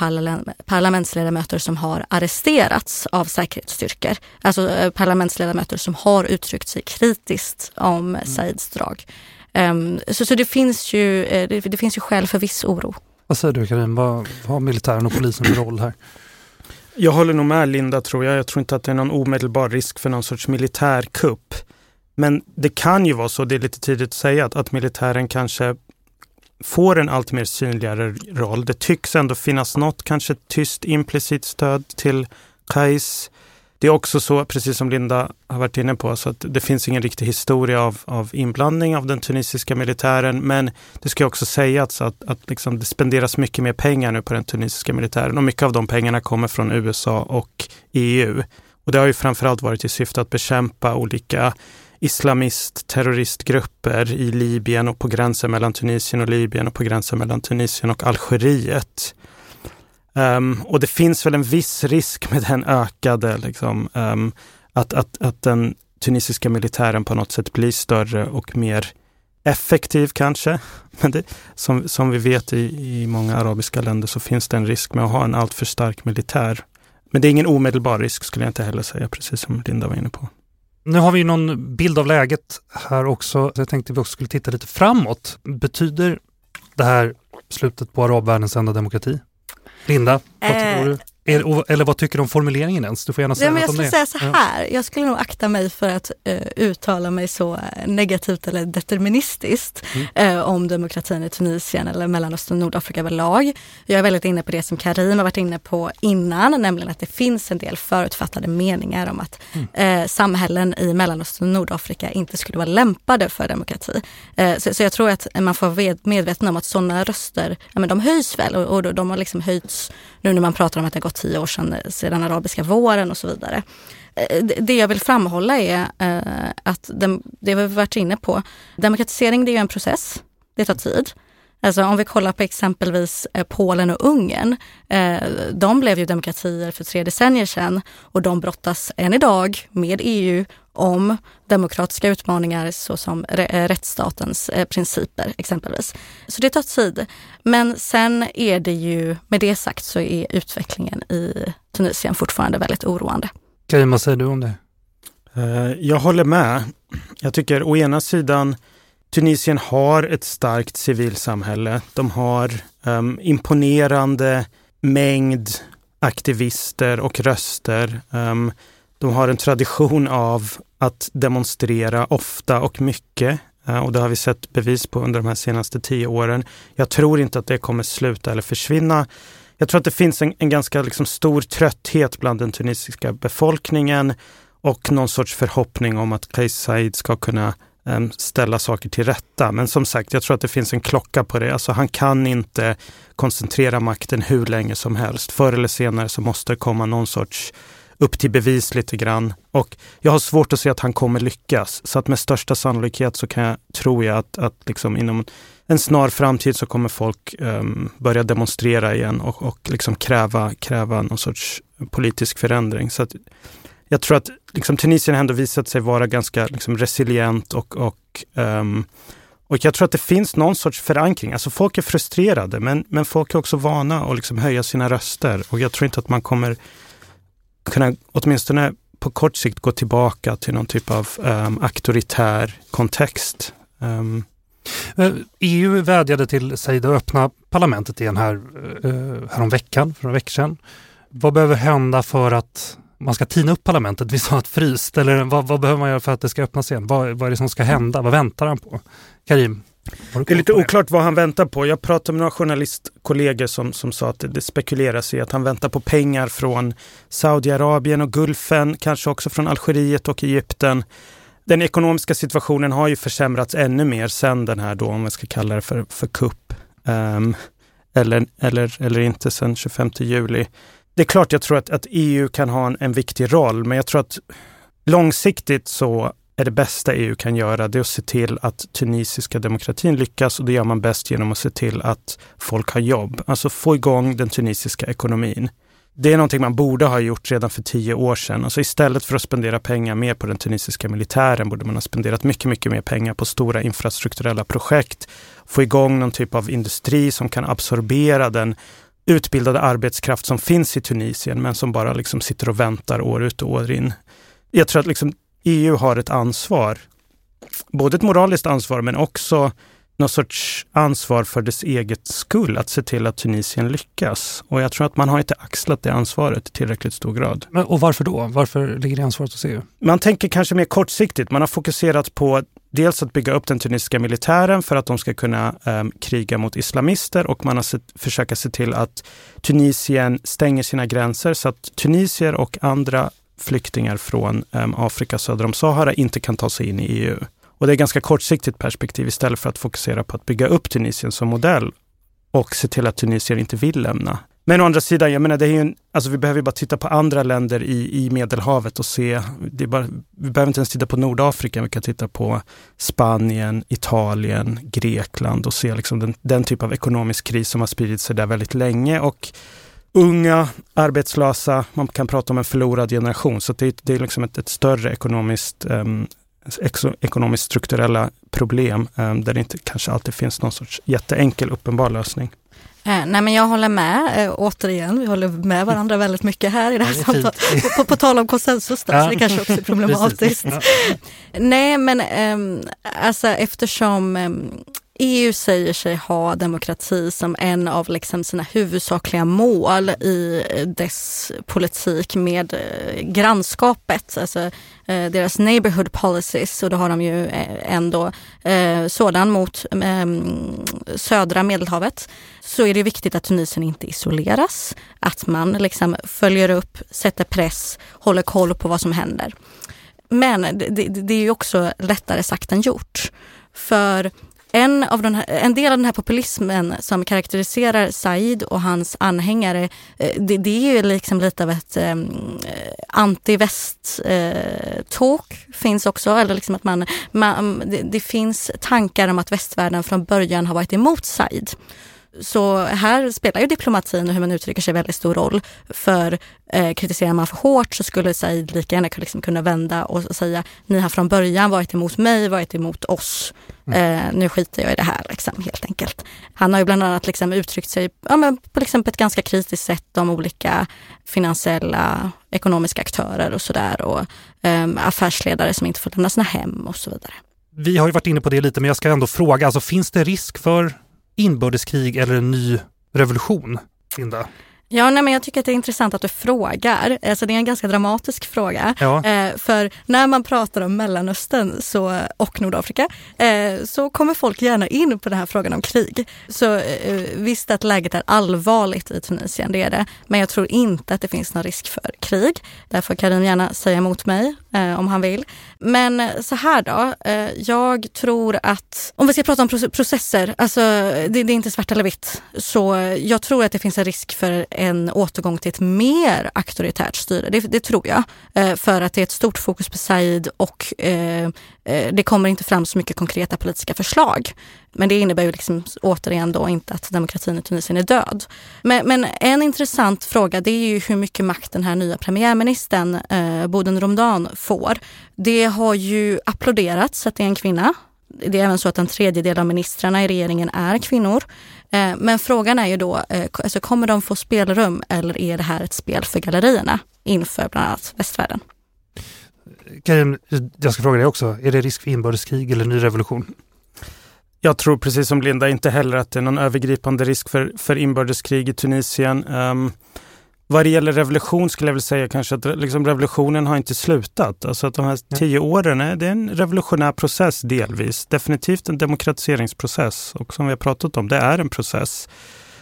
parlamentsledamöter som har arresterats av säkerhetsstyrkor. Alltså eh, parlamentsledamöter som har uttryckt sig kritiskt om mm. Saids drag. Um, så, så det, finns ju, eh, det, det, finns ju skäl för viss oro. Vad säger du Karin, vad, vad har militären och polisen för roll här? Jag håller nog med Linda tror jag. Jag tror inte att det är någon omedelbar risk för någon sorts militärkupp. Men det kan ju vara så, det är lite tidigt att säga, att, att militären kanske får en allt mer synligare roll. Det tycks ändå finnas något kanske tyst implicit stöd till Kais. det är också så, precis som Linda har varit inne på, så att det finns ingen riktig historia av, av inblandning av den tunisiska militären. Men det ska också sägas att, att liksom det spenderas mycket mer pengar nu på den tunisiska militären och mycket av de pengarna kommer från USA och EU. Och det har ju framförallt varit i syfte att bekämpa olika islamist terroristgrupper i Libyen och på gränsen mellan Tunisien och Libyen och på gränsen mellan Tunisien och Algeriet. Um, och det finns väl en viss risk med den ökade, liksom, um, att, att, att den tunisiska militären på något sätt blir större och mer effektiv kanske. Men det, som, som vi vet i, i många arabiska länder så finns det en risk med att ha en alltför stark militär. Men det är ingen omedelbar risk skulle jag inte heller säga, precis som Linda var inne på. Nu har vi någon bild av läget här också. Jag tänkte vi också skulle titta lite framåt. Betyder det här slutet på arabvärldens enda demokrati? Linda, vad tror du? Är, eller vad tycker du om formuleringen ens? Du får gärna säga ja, men Jag skulle säga så här, ja. jag skulle nog akta mig för att uh, uttala mig så eh, negativt eller deterministiskt mm. uh, om demokratin i Tunisien eller Mellanöstern och Nordafrika överlag. Jag är väldigt inne på det som Karim har varit inne på innan, nämligen att det finns en del förutfattade meningar om att mm. uh, samhällen i Mellanöstern och Nordafrika inte skulle vara lämpade för demokrati. Så, så, jag tror att man får vara medveten om att sådana röster, ja, men de höjs väl och, och de har liksom höjts nu när man pratar om att det har gått tio år sedan, sedan arabiska våren och så vidare. Eh, det jag vill framhålla är eh, att det vi varit inne på, demokratisering det är en process, det tar tid. Alltså om vi kollar på exempelvis eh, Polen och Ungern. De blev ju demokratier för tre decennier sedan och de brottas än idag med EU om demokratiska utmaningar såsom rättsstatens eh, principer exempelvis. Så det tar tid. Men sen är det ju, med det sagt så är utvecklingen i Tunisien fortfarande väldigt oroande. Karim, vad säger du om det? Eh, jag håller med. Jag tycker å ena sidan Tunisien har ett starkt civilsamhälle. De har um, imponerande mängd aktivister och röster. Um, de har en tradition av att demonstrera ofta och mycket. Eh, och det har vi sett bevis på under de här senaste tio åren. Jag tror inte att det kommer sluta eller försvinna. Jag tror att det finns en, en ganska liksom stor trötthet bland den tunisiska befolkningen och någon sorts förhoppning om att Kais Said ska kunna Ehm, ställa saker till rätta. Men som sagt, jag tror att det finns en klocka på det. Alltså han kan inte koncentrera makten hur länge som helst. Förr eller senare så måste det komma någon sorts upp till bevis lite grann. Och jag har svårt att se att han kommer lyckas. Så att med största sannolikhet så kan jag, tror jag att, att liksom inom en snar framtid så kommer folk um, börja demonstrera igen och, och liksom kräva, kräva någon sorts politisk förändring. Så att jag tror att liksom, Tunisien ändå visat sig vara ganska liksom, resilient och, och um, och jag tror att det finns någon sorts förankring. Alltså folk är frustrerade, men, men folk är också vana att liksom höja sina röster. Och jag tror inte att man kommer kunna åtminstone på kort sikt gå tillbaka till någon typ av um, auktoritär kontext. Ehm. Eh, um. EU vädjade till sig att öppna parlamentet igen här, uh, för några veckor sedan. Vad behöver hända för att man ska tina upp parlamentet? Vi sa att fryst, eller vad, vad, behöver man göra för att det ska öppnas igen? Vad, vad är det som ska hända? Vad väntar han på? Karim? Det är lite oklart vad han väntar på. Jag pratade med några journalistkollegor som, som sa att det spekuleras i att han väntar på pengar från Saudiarabien och Gulfen, kanske också från Algeriet och Egypten. Den ekonomiska situationen har ju försämrats ännu mer sen den här då, om man ska kalla det för, för kupp. Um, eller, eller, eller inte sen 25 juli. Det är klart jag tror att, att EU kan ha en, en viktig roll, men jag tror att långsiktigt så är det bästa EU kan göra, det att se till att tunisiska demokratin lyckas och det gör man bäst genom att se till att folk har jobb. Alltså få igång den tunisiska ekonomin. Det är någonting man borde ha gjort redan för tio år sedan. Alltså istället för att spendera pengar mer på den tunisiska militären borde man ha spenderat mycket, mycket mer pengar på stora infrastrukturella projekt. Få igång någon typ av industri som kan absorbera den utbildade arbetskraft som finns i Tunisien men som bara liksom sitter och väntar år ut och år in. Jag tror att liksom EU har ett ansvar. Både ett moraliskt ansvar men också någon sorts ansvar för dess eget skull, att se till att Tunisien lyckas. Och jag tror att man har inte axlat det ansvaret i tillräckligt stor grad. Men, och varför då? Varför ligger det ansvaret hos EU? Man tänker kanske mer kortsiktigt. Man har fokuserat på dels att bygga upp den tunisiska militären för att de ska kunna um, kriga mot islamister och man har sett, försöka se till att Tunisien stänger sina gränser så att tunisier och andra flyktingar från um, Afrika söder om Sahara inte kan ta sig in i EU. Och det är ganska kortsiktigt perspektiv istället för att fokusera på att bygga upp Tunisien som modell och se till att Tunisien inte vill lämna. Men å andra sidan, jag menar, det är ju en, alltså vi behöver bara titta på andra länder i, i Medelhavet och se, det är bara, vi behöver inte ens titta på Nordafrika, vi kan titta på Spanien, Italien, Grekland och se liksom den, den typ av ekonomisk kris som har spridit sig där väldigt länge. Och unga, arbetslösa, man kan prata om en förlorad generation. Så det, det är liksom ett, ett större ekonomiskt um, ekonomiskt strukturella problem um, där det inte kanske alltid finns någon sorts jätteenkel uppenbar lösning. Eh, nej men jag håller med, eh, återigen, vi håller med varandra väldigt mycket här i det här ja, samtalet. På, på, på, tal om konsensus då, ja. så det kanske också är problematiskt. ja. Nej men eh, alltså eftersom eh, EU säger sig ha demokrati som en av liksom sina huvudsakliga mål i eh, dess politik med eh, grannskapet, alltså eh, deras neighborhood policies och då har de ju ändå sådan mot ehm, södra Medelhavet så är det viktigt att Tunisien inte isoleras, att man liksom följer upp, sätter press, håller koll på vad som händer. Men det, det, det är ju också lättare sagt än gjort. För en, av den här, en del av den här populismen som karaktäriserar Said och hans anhängare, eh, det, det är ju liksom lite av ett ehm, eh, anti-väst-talk eh, finns också. Eller liksom att man, man det, det, finns tankar om att västvärlden från början har varit emot Said. Så här spelar ju diplomatin och hur man uttrycker sig väldigt stor roll. För eh, kritiserar man för hårt så skulle Said lika gärna liksom kunna vända och säga ni har från början varit emot mig, varit emot oss. Mm. Eh, nu skiter jag i det här liksom, helt enkelt. Han har ju bland annat liksom uttryckt sig ja, men på liksom ett ganska kritiskt sätt om olika finansiella, ekonomiska aktörer och sådär och eh, affärsledare som inte får lämna sina hem och så vidare. Vi har ju varit inne på det lite, men jag ska ändå fråga, alltså finns det risk för inbördeskrig eller en ny revolution, Linda? Ja, nej, men jag tycker att det är intressant att du frågar. Alltså, det är en ganska dramatisk fråga. Ja. Eh, för när man pratar om Mellanöstern så, och Nordafrika eh, så kommer folk gärna in på den här frågan om krig. Så eh, visst att läget är allvarligt i Tunisien, det är det. Men jag tror inte att det finns någon risk för krig. Därför kan Karim gärna säga emot mig eh, om han vill. Men så här då, eh, jag tror att om vi ska prata om processer, alltså det, det är inte svart eller vitt. Så jag tror att det finns en risk för en återgång till ett mer auktoritärt styre. Det, det tror jag. Eh, för att det är ett stort fokus på Said och eh, eh, det kommer inte fram så mycket konkreta politiska förslag. Men det innebär ju liksom återigen då inte att demokratin i Tunisien är död. Men, men en intressant fråga det är ju hur mycket makt den här nya premiärministern eh, Boden Romdan får. Det har ju applåderats att det är en kvinna. Det är även så att en tredjedel av ministrarna i regeringen är kvinnor. Eh, men frågan är ju då, eh, alltså kommer de få spelrum eller är det här ett spel för gallerierna inför bland annat västvärlden? Karin, jag ska fråga dig också, är det risk för inbördeskrig eller ny revolution? Jag tror precis som Linda inte heller att det är någon övergripande risk för, för inbördeskrig i Tunisien. Um, vad det gäller revolution skulle jag vilja säga kanske att liksom revolutionen har inte slutat. Alltså att de här tio åren, är, det är en revolutionär process delvis. Definitivt en demokratiseringsprocess och som vi har pratat om, det är en process.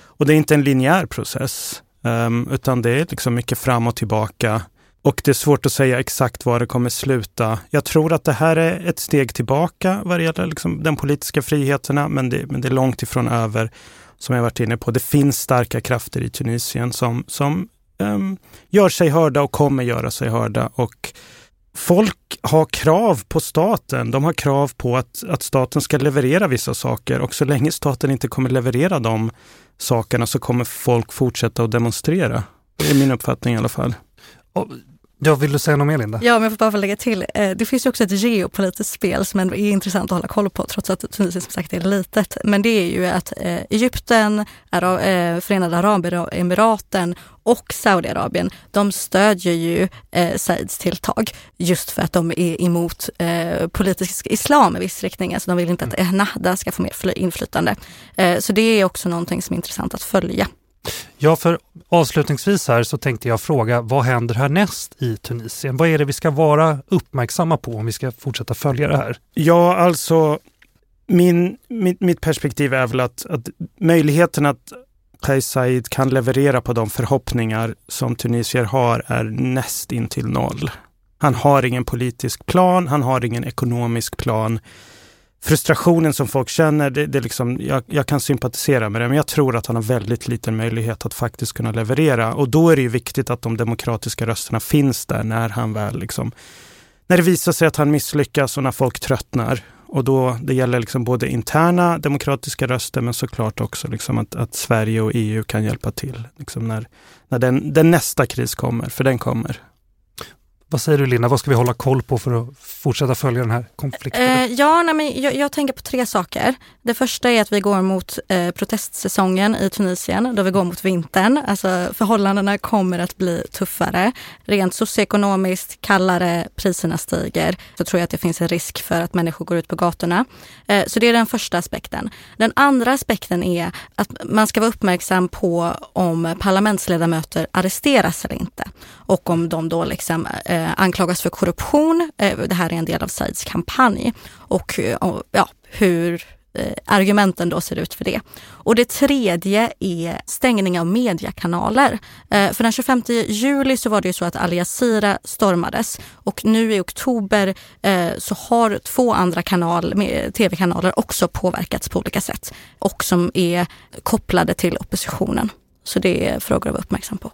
Och det är inte en linjär process, um, utan det är liksom mycket fram och tillbaka. Och det är svårt att säga exakt var det kommer sluta. Jag tror att det här är ett steg tillbaka vad det gäller liksom den politiska friheterna, men det, men det är långt ifrån över som jag varit inne på. Det finns starka krafter i Tunisien som, som um, gör sig hörda och kommer göra sig hörda. Och folk har krav på staten. De har krav på att, att staten ska leverera vissa saker och så länge staten inte kommer leverera de sakerna så kommer folk fortsätta att demonstrera. Det är min uppfattning i alla fall. Ja, vill du säga något mer Linda? Ja, om jag får bara lägga till. Eh, det finns ju också ett geopolitiskt spel som är intressant att hålla koll på trots att Tunisien som sagt är litet. Men det är ju att eh, Egypten, eh, Förenade Arabemiraten och Saudiarabien, de stödjer ju eh, Saids tilltag just för att de är emot eh, politisk islam i viss riktning. Alltså de vill inte att mm. Ennahda ska få mer inflytande. Eh, så det är också någonting som är intressant att följa. Ja, för avslutningsvis här så tänkte jag fråga, vad händer härnäst i Tunisien? Vad är det vi ska vara uppmärksamma på om vi ska fortsätta följa det här? Ja, alltså min, mitt, mitt perspektiv är väl att, att möjligheten att Kais Said kan leverera på de förhoppningar som tunisier har är näst intill noll. Han har ingen politisk plan, han har ingen ekonomisk plan. Frustrationen som folk känner, det, det liksom, jag, jag, kan sympatisera med det, men jag tror att han har väldigt liten möjlighet att faktiskt kunna leverera. Och då är det ju viktigt att de demokratiska rösterna finns där när han väl liksom, när det visar sig att han misslyckas och när folk tröttnar. Och då, det gäller liksom både interna demokratiska röster men såklart också liksom att, att Sverige och EU kan hjälpa till liksom när, när den, den nästa kris kommer, för den kommer. Vad säger du Linda, vad ska vi hålla koll på för att fortsätta följa den här konflikten? Eh, ja, nej, men jag, jag, tänker på tre saker. Det första är att vi går mot eh, protestsäsongen i Tunisien, då vi går mot vintern. Alltså förhållandena kommer att bli tuffare. Rent socioekonomiskt, kallare, priserna stiger. Så tror jag att det finns en risk för att människor går ut på gatorna. Eh, så det är den första aspekten. Den andra aspekten är att man ska vara uppmärksam på om parlamentsledamöter arresteras eller inte. Och om de då liksom eh, Eh, anklagas för korruption. Eh, det här är en del av Saids kampanj. Eh, och ja, hur eh, argumenten då ser ut för det. Och det tredje är stängning av mediekanaler. Eh, för den 25 juli så var det ju så att Al Jazeera stormades och nu i oktober eh, så har två andra kanal, tv-kanaler också påverkats på olika sätt och som är kopplade till oppositionen. Så det är frågor att vara uppmärksam på.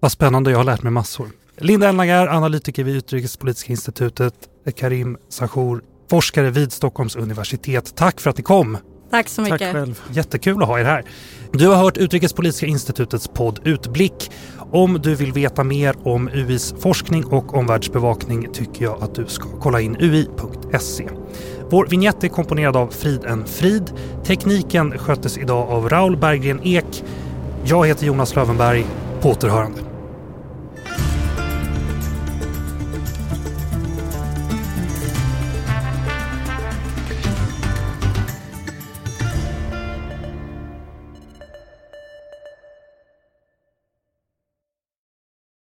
Vad spännande, jag har lärt mig massor. Linda Elnagar, analytiker vid Utrikespolitiska institutet, Karim Sachour, forskare vid Stockholms universitet. Tack för att ni kom! Tack så mycket. Tack själv. Jättekul att ha er här. Du har hört Utrikespolitiska institutets podd Utblick. Om du vill veta mer om UIs forskning och omvärldsbevakning tycker jag att du ska kolla in ui.se. Vår vignett är komponerad av Frid en Frid. Tekniken sköttes idag av Raul Berggren Ek. Jag heter Jonas Lövenberg. På återhörande.